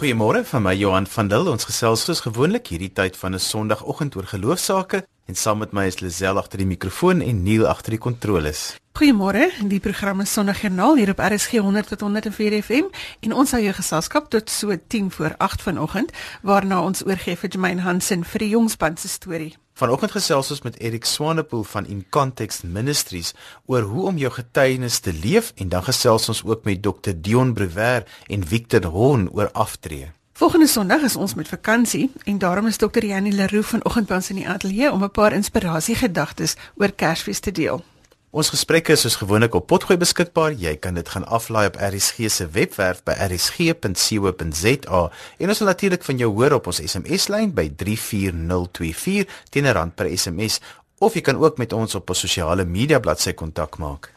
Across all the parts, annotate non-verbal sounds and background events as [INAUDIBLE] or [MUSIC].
Goeiemôre van my Johan van Dil. Ons gesels soos gewoonlik hierdie tyd van 'n Sondagoggend oor geloofsaake en saam met my is Lisel agter die mikrofoon en Neil agter die kontroles. Goeiemôre. Die program is Sondagjoernaal hier op RSG 100 tot 104 FM en ons hou jou geselskap tot so 10 voor 8 vanoggend waarna ons oorgee vir Jermaine Hansen vir die jongspan se storie. Vanoggend gesels ons met Erik Swanepoel van In Context Ministries oor hoe om jou getuienis te leef en dan gesels ons ook met Dr Dion Brewer en Victor Horn oor aftree. Volgende Sondag is ons met vakansie en daarom is Dr Janie Leroux vanoggend by ons in die ateljee om 'n paar inspirasiegedagtes oor Kersfees te deel. Ons gesprekke is soos gewoonlik op potgooi beskikbaar. Jy kan dit gaan aflaai op RSG se webwerf by rsg.co.za en ons sal natuurlik van jou hoor op ons SMS-lyn by 34024 teen 'n rand per SMS of jy kan ook met ons op ons sosiale media bladsy kontak maak.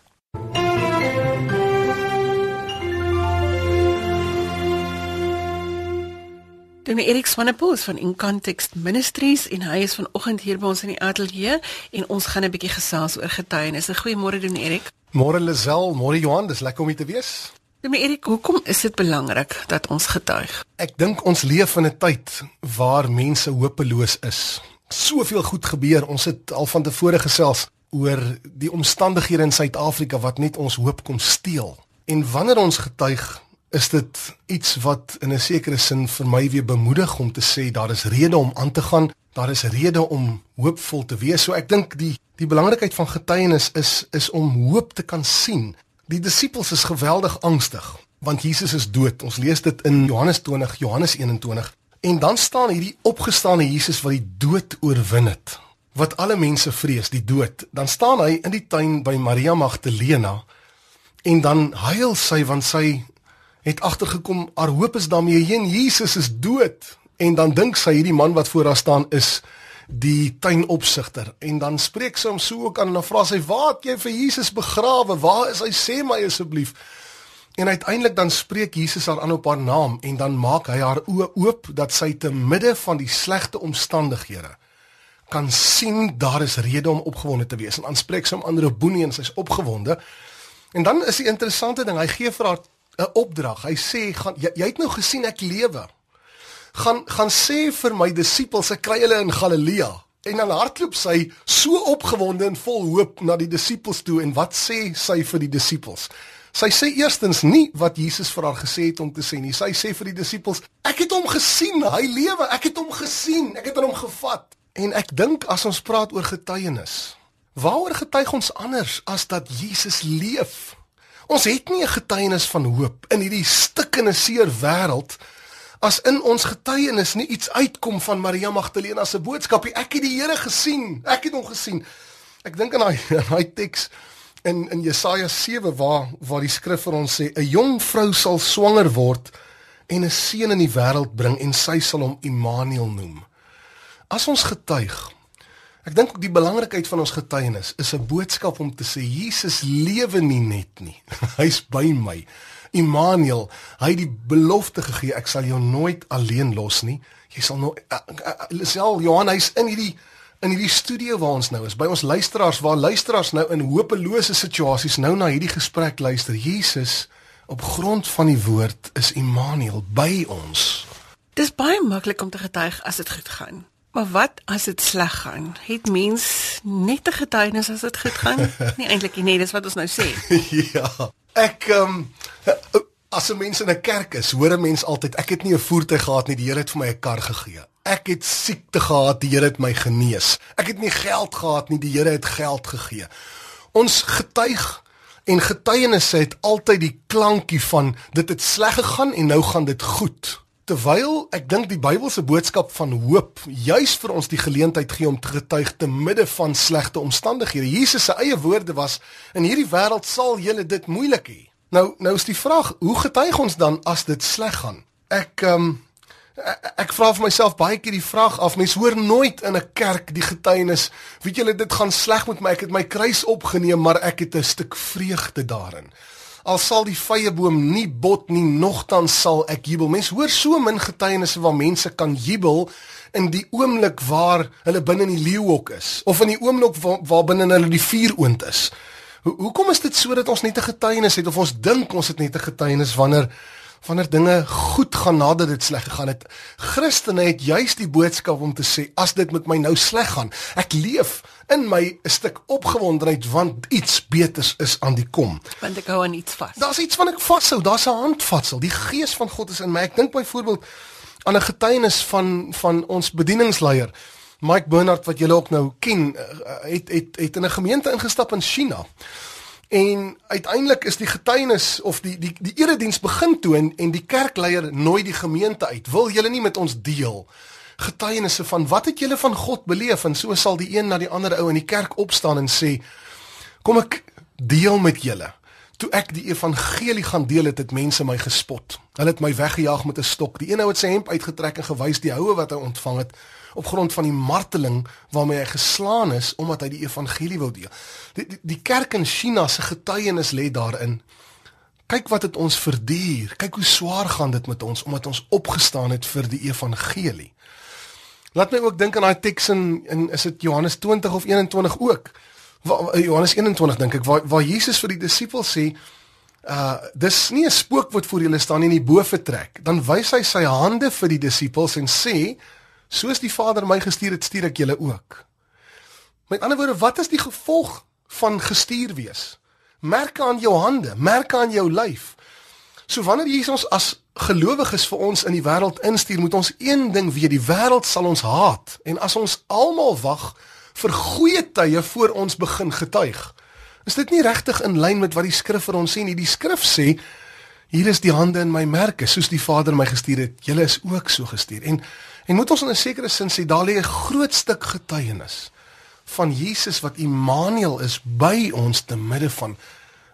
Dominee Erik Swanepoel van In Context Ministries en hy is vanoggend hier by ons in die ateljee en ons gaan 'n bietjie gesels oor getuienis. Goeiemôre Dominee Erik. Môre Lisel, môre Johan, dis lekker om hier te wees. Dominee Erik, hoekom is dit belangrik dat ons getuig? Ek dink ons leef in 'n tyd waar mense hopeloos is. Soveel goed gebeur. Ons het al van tevore gesels oor die omstandighede in Suid-Afrika wat net ons hoop kom steel. En wanneer ons getuig, is dit iets wat in 'n sekere sin vir my weer bemoedig om te sê daar is rede om aan te gaan, daar is rede om hoopvol te wees. So ek dink die die belangrikheid van getuienis is is om hoop te kan sien. Die disippels is geweldig angstig want Jesus is dood. Ons lees dit in Johannes 20, Johannes 21. En dan staan hierdie opgestane Jesus wat die dood oorwin het. Wat alle mense vrees, die dood. Dan staan hy in die tuin by Maria Magdalena en dan huil sy want sy het agtergekom haar hoop is daarmee heen. Jesus is dood. En dan dink sy hierdie man wat voor haar staan is die tuinopsigter. En dan spreek sy hom so ook aan en dan vra sy waar het jy vir Jesus begrawe? Waar is hy? Sê my asseblief. En uiteindelik dan spreek Jesus haar aan op haar naam en dan maak hy haar oë oop dat sy te midde van die slegte omstandighede kan sien daar is rede om opgewonde te wees. En dan spreek sy hom aan Reboenie en sy's opgewonde. En dan is die interessante ding hy gee vir haar 'n opdrag. Hy sê gaan jy, jy het nou gesien ek lewe. Gaan gaan sê vir my disippels ek kry hulle in Galilea. En dan hardloop sy so opgewonde en vol hoop na die disippels toe en wat sê sy vir die disippels? Sy sê eerstens nie wat Jesus vir haar gesê het om te sê nie. Sy sê vir die disippels: "Ek het hom gesien, hy lewe. Ek het hom gesien. Ek het hom gevat." En ek dink as ons praat oor getuienis, waaroor getuig ons anders as dat Jesus leef? Ons het nie 'n getuienis van hoop in hierdie stikkende seer wêreld as in ons getuienis nie iets uitkom van Maria Magdalena se boodskapie. Ek het die Here gesien. Ek het hom gesien. Ek dink aan daai [LAUGHS] daai teks in in Jesaja 7 waar waar die skrif vir ons sê 'n jong vrou sal swanger word en 'n seun in die wêreld bring en sy sal hom Immanuel noem. As ons getuig Ek dink ook die belangrikheid van ons getuienis is 'n boodskap om te sê Jesus lewe nie net nie. [LAUGHS] Hy's by my. Immanuel, hy het die belofte gegee ek sal jou nooit alleen los nie. Jy sal nou sel Johan hy's in hierdie in hierdie studio waar ons nou is. By ons luisteraars waar luisteraars nou in hopelose situasies nou na hierdie gesprek luister. Jesus op grond van die woord is Immanuel by ons. Dis baie maklik om te getuig as dit goed gaan. Maar wat as dit sleg gaan? Het mens net 'n getuienis as dit goed gaan? [LAUGHS] nie eintlik nie, dis wat ons nou sê. [LAUGHS] ja. Ek ehm um, as 'n mens in 'n kerk is, hoor 'n mens altyd ek het nie 'n voertuig gehad nie, die Here het vir my 'n kar gegee. Ek het siekte gehad, die Here het my genees. Ek het nie geld gehad nie, die Here het geld gegee. Ons getuig en getuienisse het altyd die klankie van dit het sleg gegaan en nou gaan dit goed. Terwyl ek dink die Bybelse boodskap van hoop juis vir ons die geleentheid gee om te getuig te midde van slegte omstandighede. Jesus se eie woorde was in hierdie wêreld sal julle dit moeilik hê. Nou nou is die vraag, hoe getuig ons dan as dit sleg gaan? Ek ehm um, ek, ek vra vir myself baie keer die vraag af. Mense hoor nooit in 'n kerk die getuienis, weet julle dit gaan sleg met my. Ek het my kruis opgeneem, maar ek het 'n stuk vreugde daarin al sal die vrye boom nie bot nie nogtans sal ek jubel. Mense hoor so min getuienisse waar mense kan jubel in die oomblik waar hulle binne in die leeuhok is of in die oomblik waar, waar binne hulle die vuuroond is. Ho hoekom is dit so dat ons net 'n getuienis het of ons dink ons het net 'n getuienis wanneer wanneer dinge goed gaan nadat dit sleg gegaan het. Christene het juis die boodskap om te sê as dit met my nou sleg gaan, ek leef in my 'n stuk opgewondenheid want iets beters is aan die kom. Want ek hou aan iets vas. Daar's iets van ek vashou, daar's 'n handvatsel. Die gees van God is in my. Ek dink byvoorbeeld aan 'n getuienis van van ons bedieningsleier Mike Bernard wat julle ook nou ken, eh, het het het in 'n gemeente ingestap in China. En uiteindelik is die getuienis of die die die erediens begin toe en, en die kerkleier nooi die gemeente uit. Wil julle nie met ons deel getuienisse van wat het julle van God beleef en so sal die een na die ander ou in die kerk opstaan en sê kom ek deel met julle. Toe ek die evangelie gaan deel het, het mense my gespot. Hulle het my weggejaag met 'n stok. Die een ou het sy hemp uitgetrek en gewys die houe wat hy ontvang het op grond van die marteling waarmee hy geslaan is omdat hy die evangelie wou deel. Die die, die kerk in China se getuienis lê daarin. Kyk wat dit ons verduur. Kyk hoe swaar gaan dit met ons omdat ons opgestaan het vir die evangelie. Laat my ook dink aan daai teks in, in is dit Johannes 20 of 21 ook. Waar, Johannes 21 dink ek waar waar Jesus vir die disippels sê Uh dis nie 'n spook wat voor julle staan nie in die bo vertrek. Dan wys hy sy hande vir die disippels en sê Soos die Vader my gestuur het, stuur ek julle ook. Met ander woorde, wat is die gevolg van gestuur wees? Merke aan jou hande, merke aan jou lyf. So wanneer Jesus as gelowiges vir ons in die wêreld instuur, moet ons een ding weet, die wêreld sal ons haat. En as ons almal wag vir goeie tye voor ons begin getuig, is dit nie regtig in lyn met wat die skrif vir ons sê nie. Die skrif sê hier is die hande in my merke, soos die Vader my gestuur het, julle is ook so gestuur. En En moet ons in 'n sekere sin sê daar lê 'n groot stuk getuienis van Jesus wat Immanuel is by ons te midde van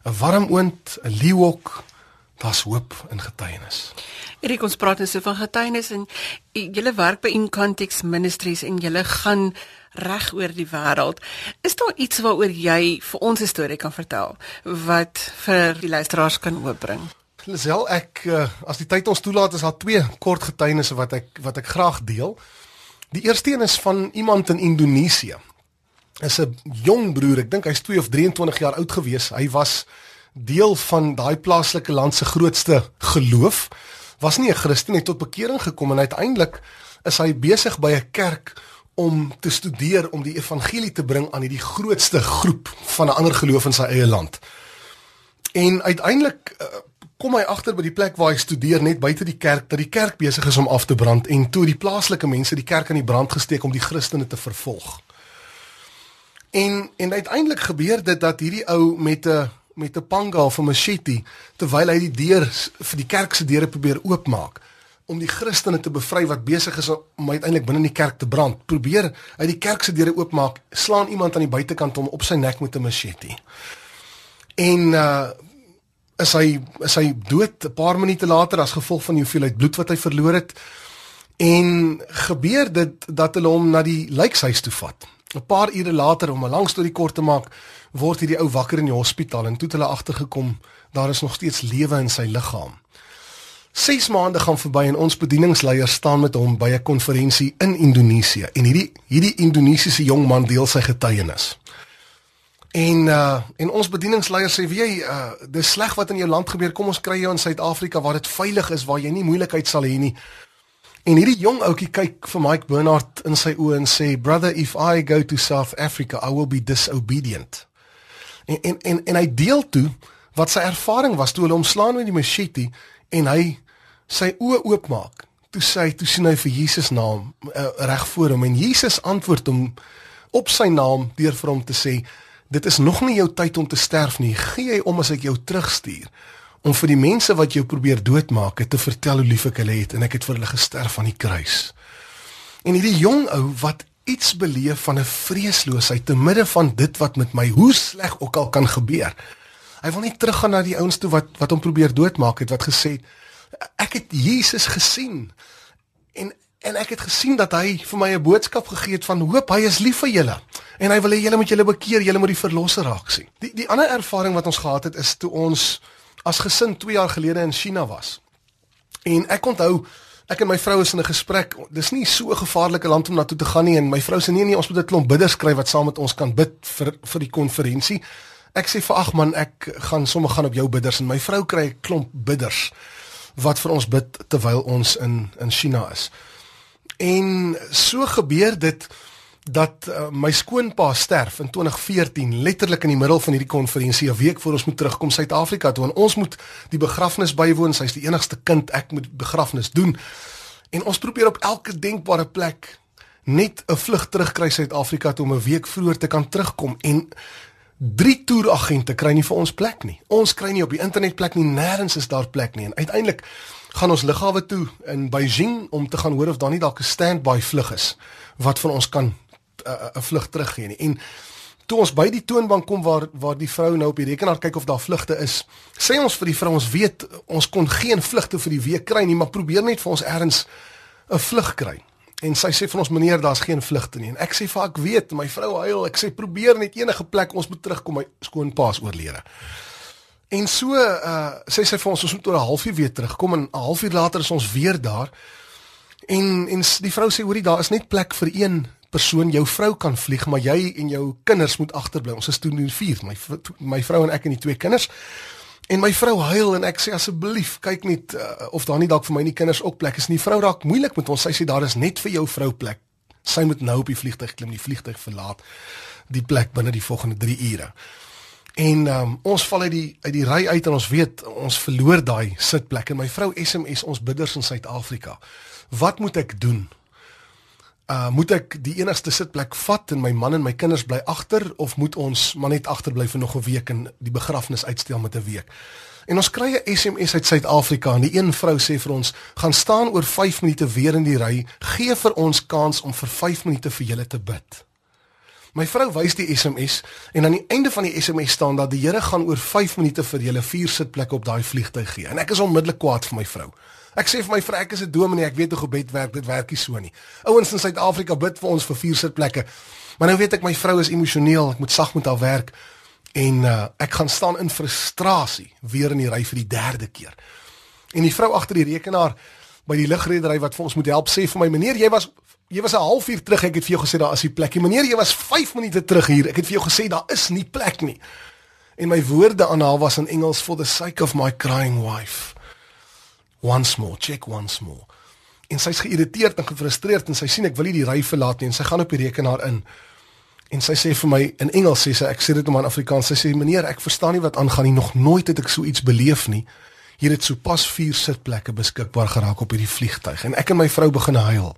'n warm oond, 'n leeuhok. Daar's hoop in getuienis. Erik ons praat net so van getuienis en julle werk by In Context Ministries en julle gaan reg oor die wêreld. Is daar iets waaroor jy vir ons 'n storie kan vertel wat vir die luisteraars kan oopbring? Lisel ek uh, as die tyd ons toelaat is daar twee kort getuienisse wat ek wat ek graag deel. Die eerste een is van iemand in Indonesië. Is 'n jong broer, ek dink hy's 2 of 23 jaar oud gewees. Hy was deel van daai plaaslike land se grootste geloof. Was nie 'n Christen nie, tot bekering gekom en uiteindelik is hy besig by 'n kerk om te studeer om die evangelie te bring aan hierdie grootste groep van 'n ander geloof in sy eie land. En uiteindelik uh, kom hy agter by die plek waar hy studeer net buite die kerk dat die kerk besig is om af te brand en toe die plaaslike mense die kerk aan die brand gesteek om die Christene te vervolg. En en uiteindelik gebeur dit dat hierdie ou met 'n met 'n panga of 'n machete terwyl hy die deur vir die kerk se deure probeer oopmaak om die Christene te bevry wat besig is om uiteindelik binne in die kerk te brand. Probeer uit die kerk se deure oopmaak, slaan iemand aan die buitekant hom op sy nek met 'n machete. En uh is hy is hy dood 'n paar minute later as gevolg van die hoeveelheid bloed wat hy verloor het. En gebeur dit dat hulle hom na die lijkhuis toe vat. 'n Paar ure later om 'n lang storie kort te maak, word hierdie ou wakker in die hospitaal en toe het hulle agtergekom daar is nog steeds lewe in sy liggaam. 6 maande gaan verby en ons bedieningsleier staan met hom by 'n konferensie in Indonesië en hierdie hierdie Indonesiese jong man deel sy getuienis. En uh en ons bedieningsleier sê wie jy uh dis sleg wat in jou land gebeur. Kom ons kry jou in Suid-Afrika waar dit veilig is, waar jy nie moeilikheid sal hê nie. En hierdie jong ouetjie kyk vir Mike Bernard in sy oë en sê, "Brother, if I go to South Africa, I will be disobedient." En en en, en hy deel toe wat sy ervaring was toe hulle hom slaan met die machete en hy sy oë oopmaak. Toe sê hy, toe sien hy vir Jesus naam uh, reg voor hom en Jesus antwoord hom op sy naam deur vir hom te sê, dit is nog nie jou tyd om te sterf nie. Gee jy om as ek jou terugstuur om vir die mense wat jou probeer doodmaak te vertel hoe lief ek hulle het en ek het vir hulle gesterf aan die kruis. En hierdie jong ou wat iets beleef van 'n vreesloosheid te midde van dit wat met my hoe sleg ook al kan gebeur. Hy wil nie teruggaan na die ouens toe wat wat hom probeer doodmaak het wat gesê ek het Jesus gesien. En en ek het gesien dat hy vir my 'n boodskap gegee het van hoop, hy is lief vir julle. En hy wil hê julle moet julle bekeer, julle moet die verlosser raak sien. Die die ander ervaring wat ons gehad het is toe ons as gesin 2 jaar gelede in China was. En ek onthou ek en my vrou is in 'n gesprek. Dis nie so 'n gevaarlike land om na toe te gaan nie en my vrou sê nee nee, ons moet 'n klomp bidders kry wat saam met ons kan bid vir vir die konferensie. Ek sê vir ag man, ek gaan sommer gaan op jou bidders en my vrou kry 'n klomp bidders wat vir ons bid terwyl ons in in China is. En so gebeur dit dat uh, my skoonpa sterf in 2014 letterlik in die middel van hierdie konferensie 'n week voor ons moet terugkom Suid-Afrika toe en ons moet die begrafnis bywoon sy's die enigste kind ek moet begrafnis doen. En ons probeer op elke denkbare plek net 'n vlug terugkry Suid-Afrika toe om 'n week vroeër te kan terugkom en drie toeragente kry nie vir ons plek nie. Ons kry nie op die internet plek nie nêrens is daar plek nie. En uiteindelik gaan ons lughawe toe in Beijing om te gaan hoor of daar nie dalk 'n standby vlug is wat van ons kan 'n vlug teruggee nie. En toe ons by die toonbank kom waar waar die vrou nou op die rekenaar kyk of daar vlugte is, sê ons vir die vrou ons weet ons kon geen vlugte vir die week kry nie, maar probeer net vir ons ergens 'n vlug kry. En sy sê vir ons meneer, daar's geen vlugte nie. En ek sê vir ek weet, my vrou huil. Ek sê probeer net enige plek ons moet terugkom, my skoonpaas oorlede. En so uh sê sy vir ons ons moet oor 'n halfuur weer terugkom en 'n halfuur later is ons weer daar. En en die vrou sê hoorie daar is net plek vir een persoon jou vrou kan vlieg, maar jy en jou kinders moet agterbly. Ons is toe nu 4, my my vrou en ek en die twee kinders. En my vrou huil en ek sê asseblief kyk net uh, of daar nie dalk vir my en die kinders ook plek is nie. Die vrou raak moeilik met ons. Sy sê daar is net vir jou vrou plek. Sy moet nou op die vliegtuig klim, die vliegtuig verlaat die plek binne die volgende 3 ure. En um, ons val uit die uit die ry uit en ons weet ons verloor daai sitplek en my vrou SMS ons bidders in Suid-Afrika. Wat moet ek doen? Uh moet ek die enigste sitplek vat en my man en my kinders bly agter of moet ons maar net agterbly vir nog 'n week en die begrafnis uitstel met 'n week? En ons kry 'n SMS uit Suid-Afrika en die een vrou sê vir ons: "Gaan staan oor 5 minute weer in die ry, gee vir ons kans om vir 5 minute vir julle te bid." My vrou wys die SMS en aan die einde van die SMS staan dat die Here gaan oor 5 minute vir julle vier sitplekke op daai vliegtuig gee. En ek is onmiddellik kwaad vir my vrou. Ek sê vir my vrou ek is 'n dominee, ek weet hoe gebed werk, dit werk nie so nie. Ouens in Suid-Afrika bid vir ons vir vier sitplekke. Maar nou weet ek my vrou is emosioneel, ek moet sag met haar werk en uh, ek gaan staan in frustrasie weer in die ry vir die derde keer. En die vrou agter die rekenaar by die lugredery wat vir ons moet help sê vir my meneer jy was jy was 'n halfuur terug ek het vir jou gesê daar is 'n plekkie meneer jy was 5 minute terug hier ek het vir jou gesê daar is nie plek nie en my woorde aan haar was in Engels for the sake of my crying wife once more, check once more. En sy's geïrriteerd en gefrustreerd en sy sien ek wil nie die ry verlaat nie en sy gaan op die rekenaar in. En sy sê vir my in Engels sê sy ek sê dit in Afrikaans. Sy sê meneer, ek verstaan nie wat aangaan nie. Nog nooit het ek so iets beleef nie. Hier het sopas 4 sitplekke beskikbaar geraak op hierdie vliegtyg en ek en my vrou begin huil.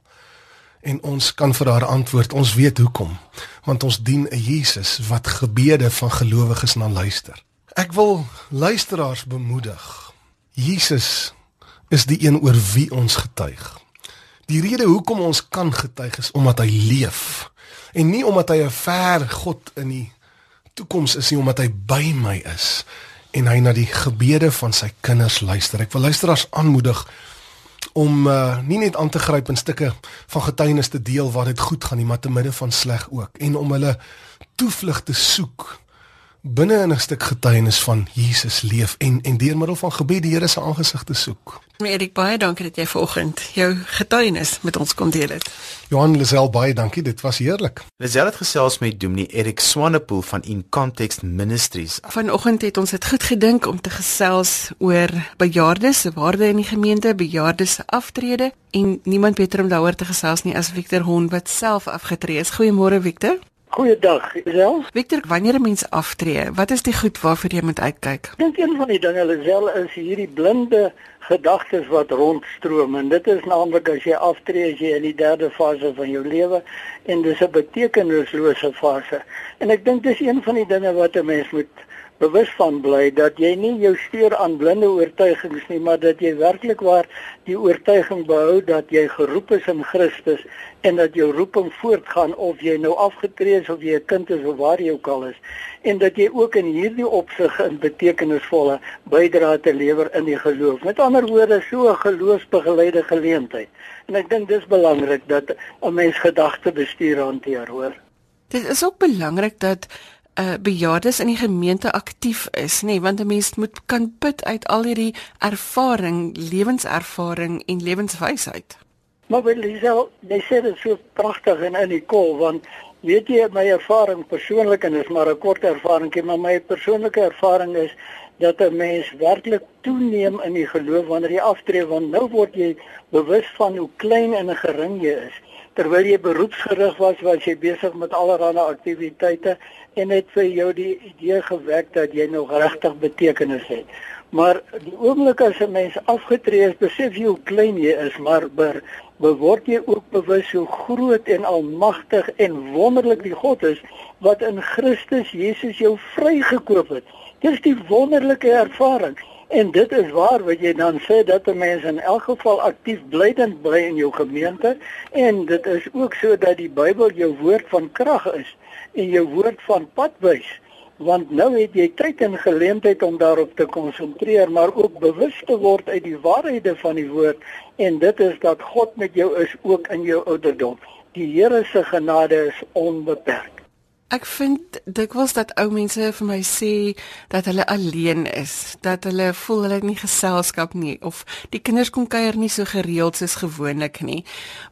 En ons kan vir haar antwoord, ons weet hoekom. Want ons dien 'n Jesus wat gebede van gelowiges na luister. Ek wil luisteraars bemoedig. Jesus is die een oor wie ons getuig. Die rede hoekom ons kan getuig is omdat hy leef en nie omdat hy 'n ver God in die toekoms is nie, omdat hy by my is en hy na die gebede van sy kinders luister. Ek wil luisteraars aanmoedig om uh, nie net aan te gryp in stukke van getuienis te deel waar dit goed gaan nie, maar te midde van sleg ook en om hulle toevlug te soek binne in 'n stuk getuienis van Jesus leef en en deur middel van gebed die Here se aangesig te soek. Erik baie dankie dat jy vanoggend jou getuienis met ons kom deel het. Johan Lisel baie dankie, dit was heerlik. Lisel het gesels met Dominee Erik Swanepoel van In Context Ministries. Vanoggend het ons dit goed gedink om te gesels oor bejaardes se waarde in die gemeente, bejaardes se aftrede en niemand beter om daaroor te gesels nie as Victor Hon wat self afgetree is. Goeiemôre Victor. Goeiedag, Lisel. Victor, wanneer 'n mens aftree, wat is die goed waarvoor jy moet uitkyk? Ek dink een van die dinge, Lisel, is hierdie blinde gedagtes wat rondstroom en dit is naamlik as jy aftree as jy in die derde fase van jou lewe en dis 'n betekenislose fase. En ek dink dis een van die dinge wat 'n mens moet bewus van bly dat jy nie jou steur aan blinde oortuigings nie, maar dat jy werklik waar die oortuiging behou dat jy geroep is in Christus en dat jou roeping voortgaan of jy nou afgetree is of jy 'n kind is of waar jy ook al is en dat jy ook in hierdie opsig 'n betekenisvolle bydrae te lewer in die geloof. Met ander woorde, so 'n geloofsbegeleide geleentheid. En ek dink dis belangrik dat 'n mens gedagte bestuur hanteer, hoor. Dit is ook belangrik dat uh, bejaardes in die gemeente aktief is, nê, nee, want 'n mens moet kan put uit al hierdie ervaring, lewenservaring en lewenswysheid. Maar wel Lisel, jy sê dit so pragtig en in die kol want weet jy my ervaring persoonlik en is maar 'n kort ervaringkie, maar my persoonlike ervaring is dat 'n mens werklik toeneem in die geloof wanneer jy aftree want nou word jy bewus van hoe klein en gering jy is. Terwyl jy beroepsgerig was, was jy besig met allerlei aktiwiteite en het vir jou die idee gewek dat jy nog regtig betekenis het. Maar die oomblik as 'n mens afgetree is, besef jy hoe klein jy is, maar ber, word jy ook bewus hoe groot en almagtig en wonderlik die God is wat in Christus Jesus jou vrygekoop het. Dis die wonderlike ervaring. En dit is waar wat jy dan sê dat 'n mens in elk geval aktief blydend bly in jou gemeente en dit is ook so dat die Bybel jou woord van krag is en jou woord van pad wys want nou het jy tyd en geleentheid om daarop te konsentreer maar ook bewus te word uit die waarhede van die woord en dit is dat God met jou is ook in jou ouderdom. Die Here se genade is onbeperk. Ek vind dikwels dat ou mense vir my sê dat hulle alleen is, dat hulle voel hulle het nie geselskap nie of die kinders kom kuier nie so gereeld soos gewoonlik nie.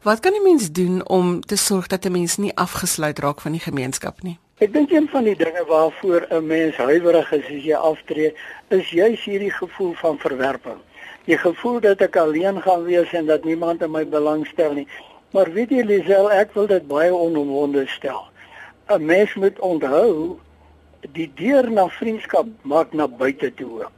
Wat kan 'n mens doen om te sorg dat 'n mens nie afgesluit raak van die gemeenskap nie? Ek dink een van die dinge waarvoor 'n mens huiwerig is as jy aftree, is juis hierdie gevoel van verwerping. Die gevoel dat ek alleen gaan wees en dat niemand in my belang stel nie. Maar weet jy Lisel, ek wil dit baie onomwonde stel. 'n mens moet onthou die deur na vriendskap maak na buite toe oop.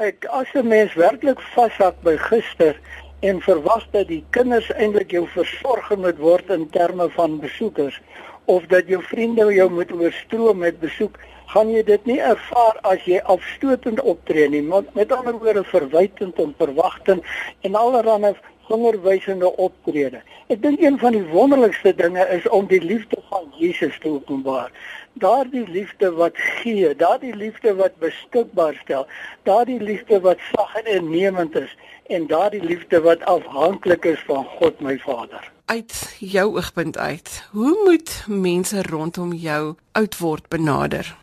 Ek as 'n mens werklik vashak by gister en verwag dat die kinders eintlik jou versorger moet word in terme van besoekers of dat jou vriende jou moet oorstroom met besoek, gaan jy dit nie ervaar as jy afstotend optree nie, met, met ander woorde verwytend en verwagtend en allerlei vingerwysende optrede. Ek dink een van die wonderlikste dinge is om die liefde van Jesus te openbaar. Daardie liefde wat gee, daardie liefde wat beskikbaar stel, daardie liefde wat sag en innemend is en daardie liefde wat afhanklik is van God my Vader. Uit jou oogpunt uit, hoe moet mense rondom jou oud word benader?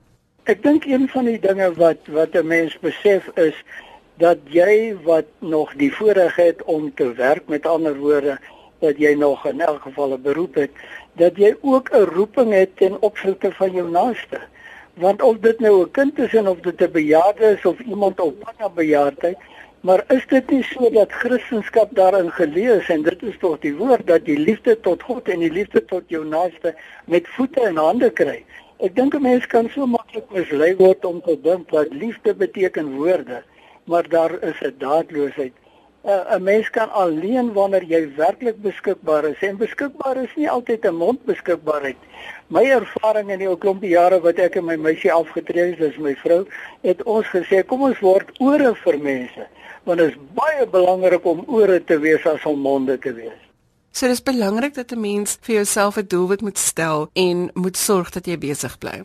Ek dink een van die dinge wat wat 'n mens besef is dat jy wat nog die voorreg het om te werk met ander woorde dat jy nog in elk geval 'n beroep het dat jy ook 'n roeping het ten opsigte van jou naaste. Want of dit nou 'n kind is en of dit 'n bejaarde is of iemand op pad na bejaardheid maar is dit nie so dat Christendom daarin gelees en dit is tog die woord dat die liefde tot God en die liefde tot jou naaste met voete en hande kry? Ek dink 'n mens kan so maklik mislei word om te dink dat liefde beteken woorde maar daar is 'n daadloosheid. 'n Mens kan alleen wanneer jy werklik beskikbaar is en beskikbaar is nie altyd 'n mondbeskikbaarheid. My ervaring in die ou klompie jare wat ek en my meisie afgetree het, dis my vrou, het ons gesê kom ons word ore vir mense, want dit is baie belangrik om ore te wees as om monde te wees. So dis belangrik dat 'n mens vir jouself 'n doelwit moet stel en moet sorg dat jy besig bly.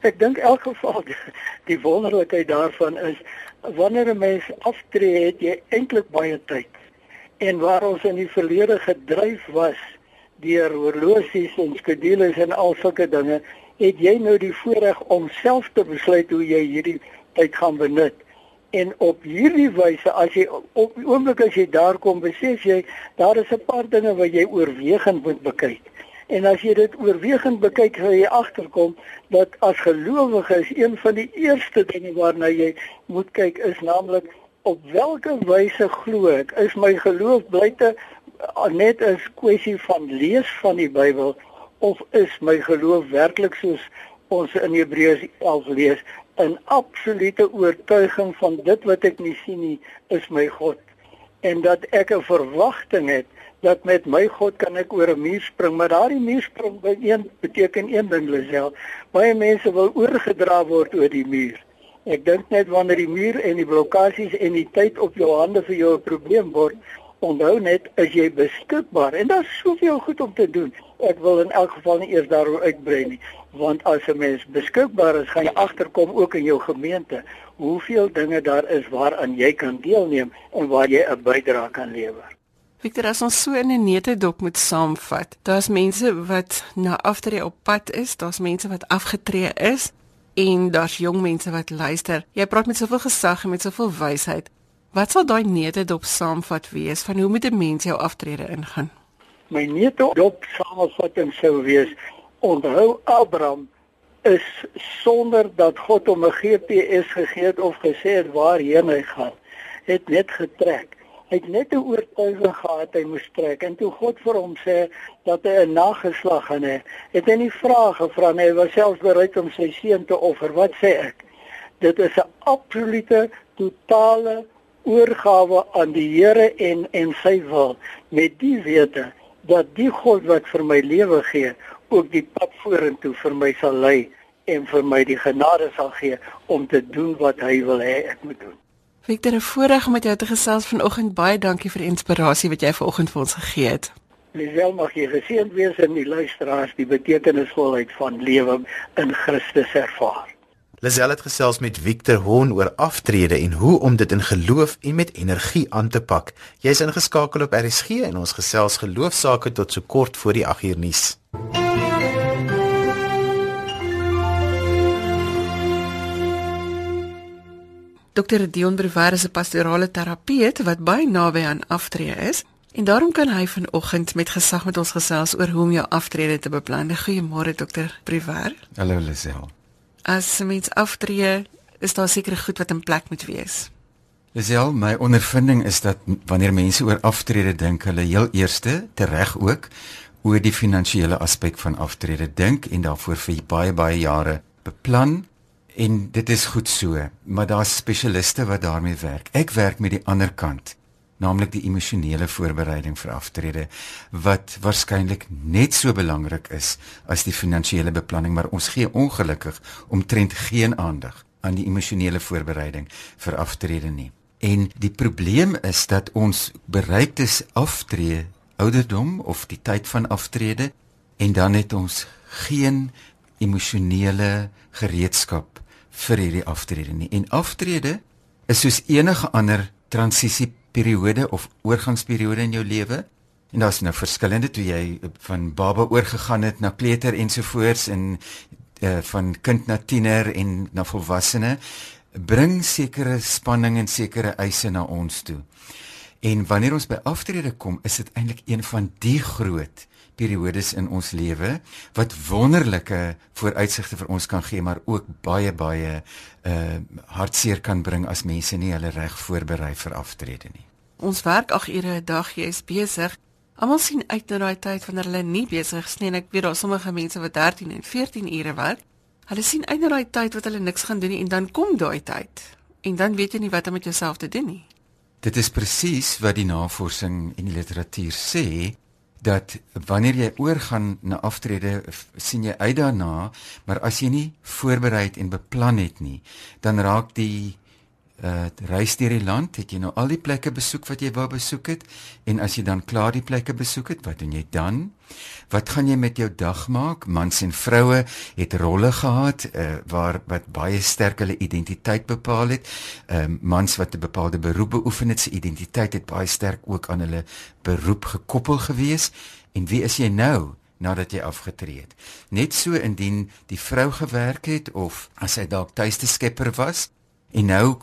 Ek dink elk geval [LAUGHS] die wonderlikheid daarvan is wanneer 'n mens aftree het jy eintlik baie tyd. En waar ons in die verlede gedryf was deur horlosies en skedules en al sulke dinge, het jy nou die voorreg om self te besluit hoe jy hierdie tyd gaan benut. En op hierdie wyse as jy op die oomblik as jy daar kom, besef jy daar is 'n paar dinge wat jy oorwegend moet bekyk. En as jy dit oorwegend bekyk, sal jy agterkom dat as gelowige is een van die eerste dinge waarna jy moet kyk is naamlik op watter wyse glo ek? Is my geloof blyte net 'n kwessie van lees van die Bybel of is my geloof werklik soos ons in Hebreërs 11 lees, 'n absolute oortuiging van dit wat ek nie sien nie, is my God en dat ek 'n verwagting het dat met my God kan ek oor 'n muur spring, maar daardie muur spring by een beteken een ding Lisel. Baie mense wil oorgedra word oor die muur. Ek dink net wanneer die muur en die blokkades en die tyd op jou hande vir jou 'n probleem word, onthou net as jy beskikbaar en daar's soveel goed om te doen. Ek wil in elk geval nie eers daaroor uitbrei nie, want as 'n mens beskikbaar is, gaan jy agterkom ook in jou gemeente hoeveel dinge daar is waaraan jy kan deelneem en waar jy 'n bydrae kan lewer. Victor, as ons so in 'n netedop moet saamvat, daar's mense wat na aftree op pad is, daar's mense wat afgetree is en daar's jong mense wat luister. Jy praat met soveel gesag en met soveel wysheid. Wat sal daai netedop saamvat wees van hoe moet 'n mens jou aftrede ingaan? My netedop saamvatting sou wees: onthou Abraham is sonder dat God hom 'n GPS gegee het of gesê het waarheen hy gaan, het net getrek. Hy het net 'n oortuiging gehad hy moes trek en toe God vir hom sê dat hy 'n nageslag gaan hê, het hy nie vrae gevra nie, hy was selfs bereid om sy seun te offer. Wat sê ek? Dit is 'n absolute totale oorgawe aan die Here en en sy wil met die wete dat die God wat vir my lewe gee ook die pad vorentoe vir my sal lei en vir my die genade sal gee om te doen wat hy wil hê ek moet doen. Victor, 'n voorreg om met jou te gesels vanoggend. Baie dankie vir die inspirasie wat jy vanoggend vir ons gegee het. Lisel mag jy geseënd wees in die luisteraars die betekenisvolheid van lewe in Christus ervaar. Lisel het gesels met Victor Horn oor aftrede en hoe om dit in geloof en met energie aan te pak. Jy's ingeskakel op RSG en ons gesels geloofsaake tot so kort voor die 8uur nuus. Dr. Dion Brewer is 'n pastorale terapeut wat baie naby aan aftrede is en daarom kan hy vanoggend met gesag met ons gesels oor hoe om jou aftrede te beplan. Goeiemôre Dr. Brewer. Hallo Lisel. As mens aftree, is daar seker goed wat in plek moet wees. Lisel, my ondervinding is dat wanneer mense oor aftrede dink, hulle heel eerste tereg ook oor die finansiële aspek van aftrede dink en daarvoor vir baie baie jare beplan En dit is goed so, maar daar's spesialiste wat daarmee werk. Ek werk met die ander kant, naamlik die emosionele voorbereiding vir aftrede wat waarskynlik net so belangrik is as die finansiële beplanning, maar ons gee ongelukkig omtrent geen aandag aan die emosionele voorbereiding vir aftrede nie. En die probleem is dat ons bereiktes aftree ouderdom of die tyd van aftrede en dan het ons geen emosionele gereedskap vir hierdie aftrede nie. En aftrede is soos enige ander transisieperiode of oorgangsperiode in jou lewe. En daar's nou verskillende toe jy van baba oorgegaan het na kleuter ensovoorts en uh, van kind na tiener en na volwassene bring sekere spanning en sekere eise na ons toe. En wanneer ons by aftrede kom, is dit eintlik een van die groot periodes in ons lewe wat wonderlike vooruitsigte vir ons kan gee maar ook baie baie uh hartseer kan bring as mense nie hulle reg voorberei vir aftrede nie. Ons werk 8 ure 'n dag, jy is besig. Almal sien uit na daai tyd wanneer hulle nie besig is nie en ek weet daar sommige mense wat 13 en 14 ure werk. Hulle sien uit na daai tyd wat hulle niks gaan doen nie en dan kom daai tyd. En dan weet jy nie wat om met jouself te doen nie. Dit is presies wat die navorsing en die literatuur sê dat wanneer jy oorgaan na aftrede sien jy uit daarna maar as jy nie voorberei en beplan het nie dan raak die uh reis deur die land het jy nou al die plekke besoek wat jy wou besoek het en as jy dan klaar die plekke besoek het wat doen jy dan wat gaan jy met jou dag maak? Mans en vroue het rolle gehad uh waar wat baie sterk hulle identiteit bepaal het. Uh mans wat 'n bepaalde beroep beoefen het se identiteit het baie sterk ook aan hulle beroep gekoppel gewees. En wie is jy nou nadat jy afgetree het? Net so indien die vrou gewerk het of as hy dalk tuiste skepper was en nou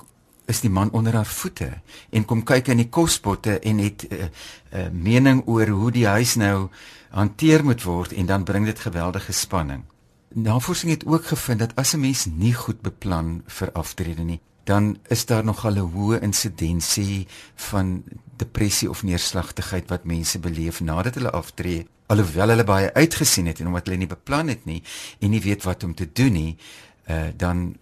is die man onder haar voete en kom kyk in die kospotte en het 'n uh, eh, uh, eh, mening oor hoe die huis nou hanteer moet word en dan bring dit geweldige spanning. Navorsing het ook gevind dat as 'n mens nie goed beplan vir aftrede nie, dan is daar nogal 'n hoë insidensie van depressie of neerslagtigheid wat mense beleef nadat hulle aftree, alhoewel hulle baie uitgesien het en omdat hulle nie beplan het nie en nie weet wat om te doen nie uh, dan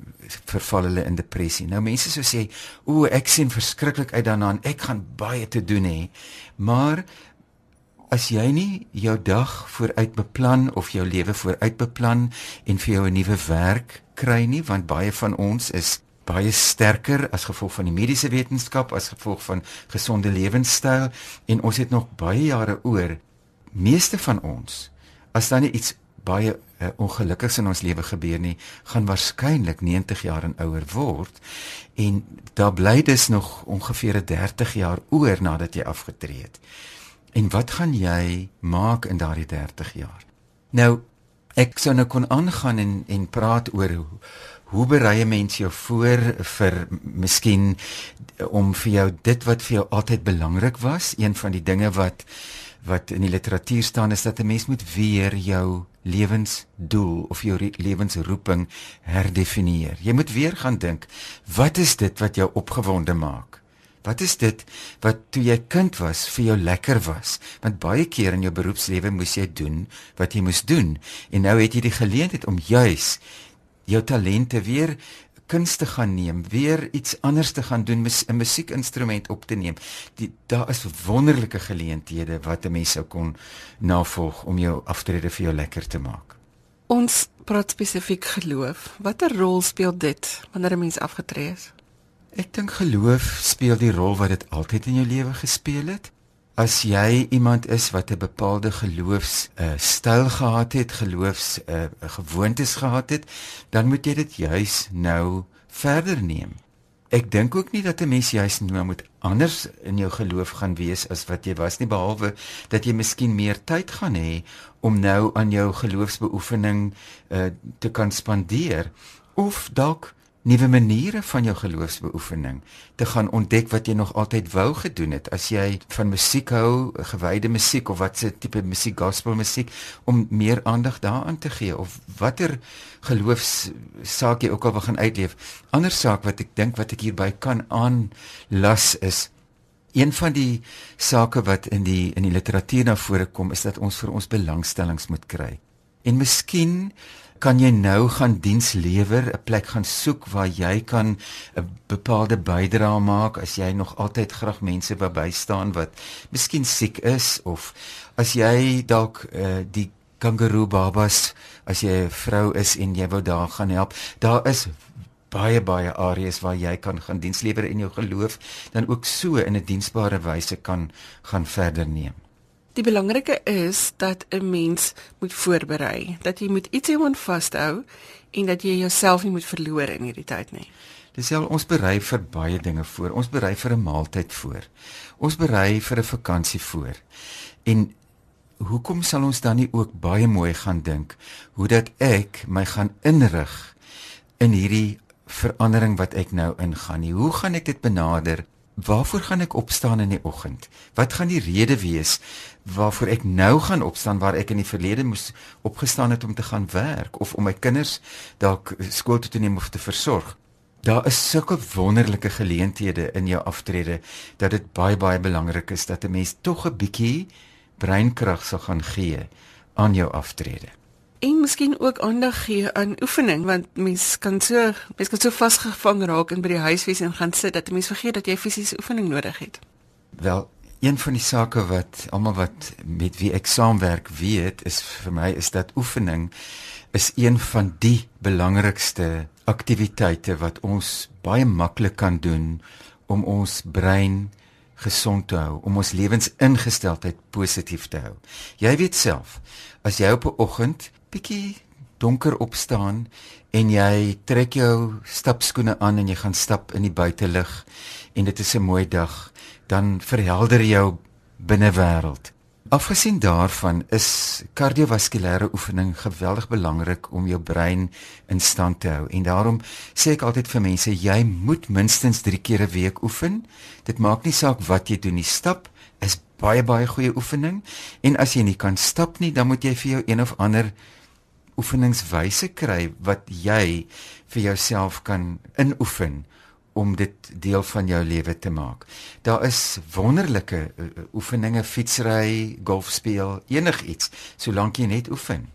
verval hulle in depressie. Nou mense sou sê, "O, ek sien verskriklik uit daarna en ek gaan baie te doen hê." Maar as jy nie jou dag vooruit beplan of jou lewe vooruit beplan en vir jou 'n nuwe werk kry nie, want baie van ons is baie sterker as gevolg van die mediese wetenskap, as gevolg van gesonde lewenstyl en ons het nog baie jare oor. Meeste van ons as dan iets baie uh, ongelukkigs in ons lewe gebeur nie, gaan waarskynlik 90 jaar en ouer word en daar bly dus nog ongeveer 30 jaar oor nadat jy afgetree het. En wat gaan jy maak in daardie 30 jaar? Nou ek sou nou kon aangaan en en praat oor hoe, hoe berei 'n mens jou voor vir miskien om vir jou dit wat vir jou altyd belangrik was, een van die dinge wat wat in die literatuur staan is dat 'n mens moet weer jou lewensdoel of jou lewensroeping herdefinieer. Jy moet weer gaan dink, wat is dit wat jou opgewonde maak? Wat is dit wat toe jy kind was vir jou lekker was? Want baie keer in jou beroepslewe moes jy doen wat jy moes doen en nou het jy die geleentheid om juis jou talente weer kuns te gaan neem, weer iets anders te gaan doen, 'n musiekinstrument op te neem. Die daar is wonderlike geleenthede wat 'n mens sou kon navolg om jou aftrede vir jou lekker te maak. Ons praat spesifiek geloof. Watter rol speel dit wanneer 'n mens afgetree is? Ek dink geloof speel die rol wat dit altyd in jou lewe gespeel het. As jy iemand is wat 'n bepaalde geloofs uh, styl gehad het, geloofs uh, gewoontes gehad het, dan moet jy dit juis nou verder neem. Ek dink ook nie dat 'n mens juis nou moet anders in jou geloof gaan wees as wat jy was nie behalwe dat jy miskien meer tyd gaan hê om nou aan jou geloofsbeoefening uh, te kan spandeer of dalk nuwe maniere van jou geloofsbeoefening te gaan ontdek wat jy nog altyd wou gedoen het as jy van musiek hou, gewyde musiek of watse tipe musiek gospel musiek om meer aandag daaraan te gee of watter geloofs saak jy ook al wil gaan uitleef. Ander saak wat ek dink wat ek hierby kan aanlas is een van die sake wat in die in die literatuur na vore kom is dat ons vir ons belangstellings moet kry. En miskien kan jy nou gaan diens lewer, 'n plek gaan soek waar jy kan 'n bepaalde bydrae maak as jy nog altyd graag mense wil bystaan wat miskien siek is of as jy dalk uh, die kangaroo babas as jy 'n vrou is en jy wou daar gaan help. Daar is baie baie areas waar jy kan gaan diens lewer in jou geloof dan ook so in 'n diensbare wyse kan gaan verder neem. Die belangrike is dat 'n mens moet voorberei, dat jy moet ietsie om vashou en dat jy jouself nie moet verloor in hierdie tyd nie. Dis al ons berei vir baie dinge voor. Ons berei vir 'n maaltyd voor. Ons berei vir 'n vakansie voor. En hoekom sal ons dan nie ook baie mooi gaan dink hoe dat ek my gaan inrig in hierdie verandering wat ek nou ingaan nie. Hoe gaan ek dit benader? Waarvoor gaan ek opstaan in die oggend? Wat gaan die rede wees waarvoor ek nou gaan opstaan waar ek in die verlede moes opgestaan het om te gaan werk of om my kinders dalk skool toe te neem of te versorg? Daar is sulke wonderlike geleenthede in jou aftrede dat dit baie baie belangrik is dat 'n mens tog 'n bietjie breinkrag sal gaan gee aan jou aftrede en miskien ook aandag gee aan oefening want mens kan so mens kan so vasgevang raak in by die huisves en gaan sit dat 'n mens vergeet dat jy fisiese oefening nodig het. Wel, een van die sake wat almal wat met wie ek saamwerk weet is vir my is dat oefening is een van die belangrikste aktiwiteite wat ons baie maklik kan doen om ons brein gesond te hou, om ons lewensingesteldheid positief te hou. Jy weet self, as jy op 'n oggend bietjie donker opstaan en jy trek jou stapskoene aan en jy gaan stap in die buitelug en dit is 'n mooi dag, dan verhelder jou binnewêreld. Afgesien daarvan is kardiovaskulêre oefening geweldig belangrik om jou brein in stand te hou en daarom sê ek altyd vir mense jy moet minstens 3 keer 'n week oefen. Dit maak nie saak wat jy doen nie. Stap is baie baie goeie oefening en as jy nie kan stap nie, dan moet jy vir jou een of ander oefeningswyse kry wat jy vir jouself kan inoefen om dit deel van jou lewe te maak. Daar is wonderlike uh, oefeninge, fietsry, golf speel, enigiets, solank jy net oefen.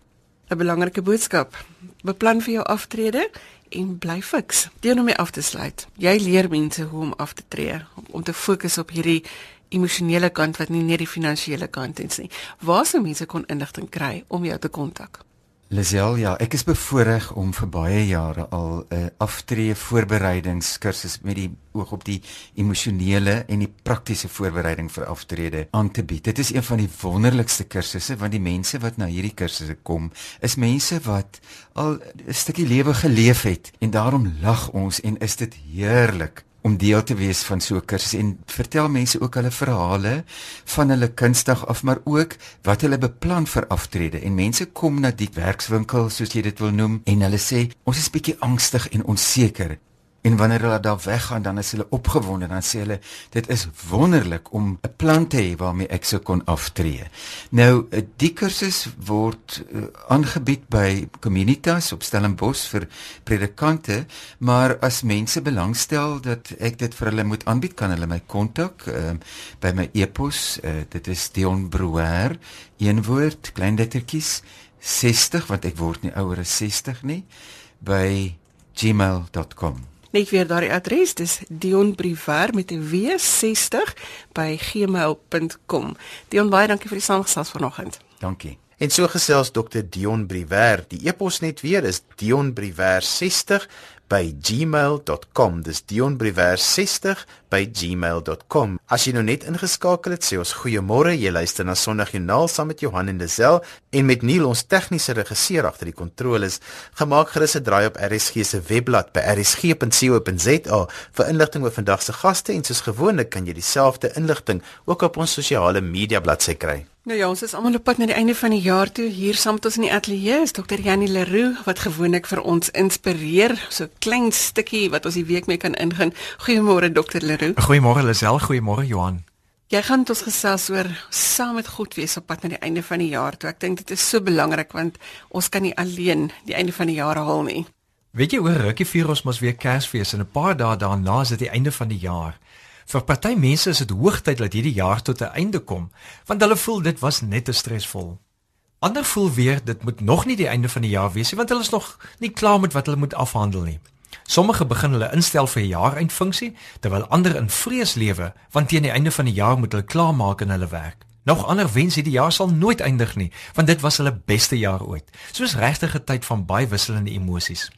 'n Belangrike boodskap. Beplan vir jou aftrede en bly fiks. Deur om mee af te sluit. Jy leer mense hoe om af te tree, om te fokus op hierdie emosionele kant wat nie net die finansiële kant is nie. Waar sou mense kon inligting kry om jou te kontak? Lisel, ja, ek is bevoorreg om vir baie jare al 'n uh, aftree voorbereidingskursus met die oog op die emosionele en die praktiese voorbereiding vir aftrede aan te bied. Dit is een van die wonderlikste kursusse want die mense wat na hierdie kursusse kom, is mense wat al 'n stukkie lewe geleef het en daarom lag ons en is dit heerlik om deel te wees van so 'n kursus en vertel mense ook hulle verhale van hulle kunstig af maar ook wat hulle beplan vir aftrede. En mense kom na die werkswinkel soos jy dit wil noem en hulle sê ons is bietjie angstig en onseker En wanneer hulle daar weggaan, dan is hulle opgewonde, dan sê hulle dit is wonderlik om 'n plan te hê waarmee ek sou kon aftree. Nou, eh, die kursus word uh, aangebied by Communitas op Stellenbosch vir predikante, maar as mense belangstel dat ek dit vir hulle moet aanbied, kan hulle my kontak uh, by my e-pos. Uh, dit is Dion Brouwer, een woord, klein lettertjies 60 want ek word nie ouer as 60 nie by gmail.com Net weer daardie adres, dis Dion Briwer met 'n W60 by gmail.com. Dion baie dankie vir die saamgesels vanoggend. Dankie. En so gesels Dr Dion Briwer. Die e-pos net weer is dionbriwer60 by gmail.com. Dis dionbriwer60 by gmail.com. As jy nou net ingeskakel het, sê ons goeiemôre. Jy luister na Sondagjoernaal saam met Johan en Lisel en met Neil ons tegniese regisseur agter die kontroles. Gemaak gerus 'n draai op RSG se webblad by rsg.co.za vir inligting oor vandag se gaste en soos gewoonlik kan jy dieselfde inligting ook op ons sosiale media bladsy kry. Nou ja, ons is almal op pad na die einde van die jaar toe. Hier saam met ons in die ateljee is Dr. Janie Leroux wat gewoonlik vir ons inspireer. So klein stukkie wat ons die week mee kan ingaan. Goeiemôre Dr. Leroux. Goeiemôre Lisel, goeiemôre Johan. Jy gaan met ons gesels oor saam met God wees op pad na die einde van die jaar toe. Ek dink dit is so belangrik want ons kan nie alleen die einde van die jaar haal nie. Weet jy oor rukkie vier ons mos weer Kersfees en 'n paar dae daarna is dit die einde van die jaar. Vir party mense is dit hoogtyd dat hierdie jaar tot 'n einde kom, want hulle voel dit was net te stresvol. Ander voel weer dit moet nog nie die einde van die jaar wees nie, want hulle is nog nie klaar met wat hulle moet afhandel nie. Sommige begin hulle instel vir 'n jaareindfunksie, terwyl ander in vrees lewe, want teen die einde van die jaar moet hulle klaarmaak in hulle werk. Nog ander wens hierdie jaar sal nooit eindig nie, want dit was hulle beste jaar ooit. Soos regtig 'n tyd van baie wisselende emosies.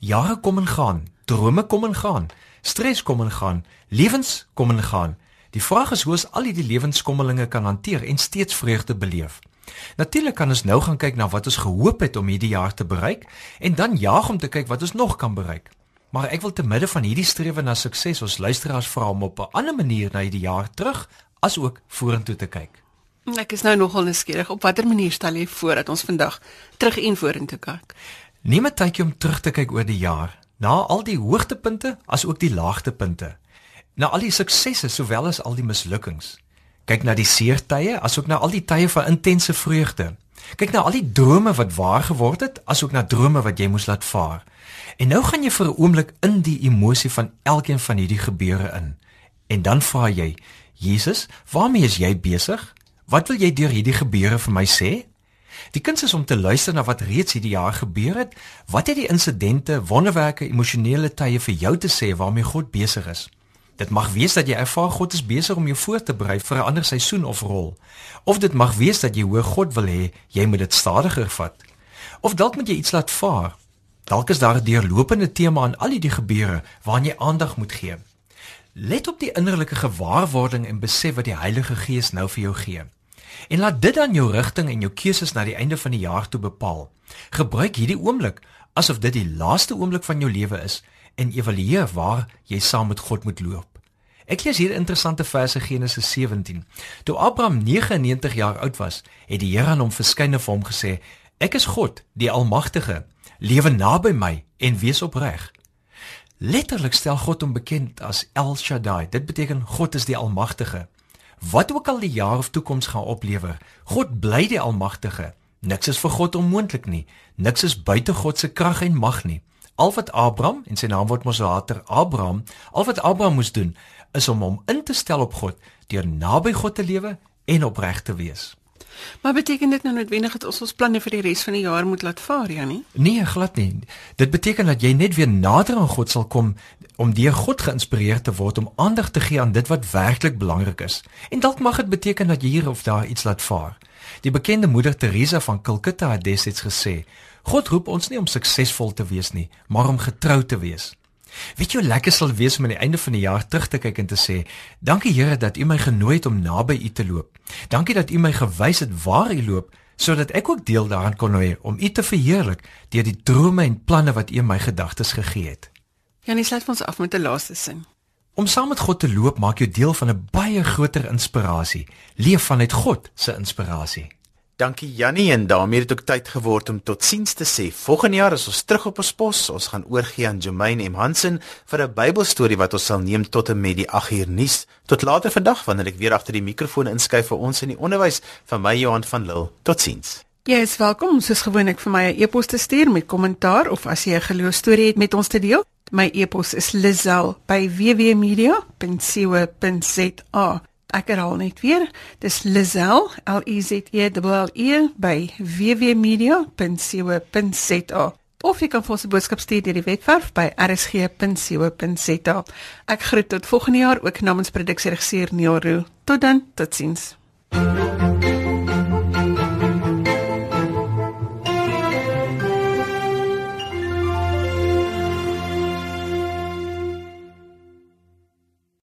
Jare kom en gaan, drome kom en gaan, Stres kom en gaan, lewens kom en gaan. Die vraag is hoe ons al hierdie lewenskommelinge kan hanteer en steeds vreugde beleef. Natuurlik kan ons nou gaan kyk na wat ons gehoop het om hierdie jaar te bereik en dan jaag om te kyk wat ons nog kan bereik. Maar ek wil te midde van hierdie strewe na sukses ons luisteraars vra om op 'n ander manier na hierdie jaar terug as ook vorentoe te kyk. Ek is nou nogal nuuskierig op watter manier stel jy voor dat ons vandag terug en vorentoe kyk? Neem 'n tydjie om terug te kyk oor die jaar na al die hoogtepunte as ook die laagtepunte. Na al die suksesse sowel as al die mislukkings. Kyk na die seertye as ook na al die tye van intense vreugde. Kyk na al die drome wat waar geword het as ook na drome wat jy moes laat vaar. En nou gaan jy vir 'n oomblik in die emosie van elkeen van hierdie gebeure in. En dan vra jy: Jesus, waarmee is jy besig? Wat wil jy deur hierdie gebeure vir my sê? Die kuns is om te luister na wat reeds hierdie jaar gebeur het. Wat het die insidente, wonderwerke, emosionele tye vir jou te sê waarmee God besig is? Dit mag wees dat jy ervaar God is besig om jou voor te berei vir 'n ander seisoen of rol. Of dit mag wees dat jy hoor God wil hê jy moet dit stadiger vat. Of dalk moet jy iets laat vaar. Dalk is daar 'n deurlopende tema aan al hierdie gebeure waaraan jy aandag moet gee. Let op die innerlike gewaarwording en besef wat die Heilige Gees nou vir jou gee. En laat dit dan jou rigting en jou keuses na die einde van die jaar toe bepaal. Gebruik hierdie oomblik asof dit die laaste oomblik van jou lewe is en evalueer waar jy saam met God moet loop. Ek lees hier 'n interessante verse Genesis 17. Toe Abraham 99 jaar oud was, het die Here aan hom verskyn en vir hom gesê: "Ek is God, die Almagtige. Lewe naby my en wees opreg." Letterlik stel God hom bekend as El Shaddai. Dit beteken God is die Almagtige. Wat ook al die jaar of toekoms gaan oplewer, God bly die Almagtige. Niks is vir God onmoontlik nie. Niks is buite God se krag en mag nie. Al wat Abraham en sy naam word mos later Abraham, al wat Abraham moes doen, is om hom in te stel op God, deur naby God te lewe en opreg te wees. Maar beteken dit nou noodwendig dat ons ons planne vir die res van die jaar moet laat vaar, Janie? Nee, glad nie. Dit beteken dat jy net weer nader aan God sal kom om deur God geïnspireer te word om aandag te gee aan dit wat werklik belangrik is. En dalk mag dit beteken dat jy hier of daar iets laat vaar. Die bekende moeder Teresa van Calcutta het destyds gesê: "God roep ons nie om suksesvol te wees nie, maar om getrou te wees." Weet jy hoe lekker sal wees om aan die einde van die jaar terug te kyk en te sê: "Dankie Here dat U my genooi het om naby U te loop. Dankie dat U my gewys het waar U loop." sodat ek ook deel daaraan kon hê om U te verheerlik deur die drome en planne wat U in my gedagtes gegee het. Janie sluit ons af met 'n laaste sin. Om saam met God te loop maak jou deel van 'n baie groter inspirasie. Leef vanuit God se inspirasie. Dankie Jannie en daarmee het ook tyd geword om totsiens te sê. Volgende jaar is ons terug op ons pos. Ons gaan oorgie aan Jermaine M Hansen vir 'n Bybelstorie wat ons sal neem tot en met die 8 uur nuus. Tot later vandag wanneer ek weer agter die mikrofoon inskuif vir ons in die onderwys van my Johan van Lille. Totsiens. Jy is welkom soos gewoonlik vir my 'n e-pos te stuur met kommentaar of as jy 'n geloostorie het met ons te deel. My e-pos is lizel@wwmedia.co.za. Ek herhaal net weer, dis Lizel, L I Z E L E by wwmedia.co.za. Of jy kan vir ons 'n boodskap stuur deur die webwerf by rsg.co.za. Ek groet tot volgende jaar ook namens produksieregisseur Neil Roo. Tot dan, totsiens. thank you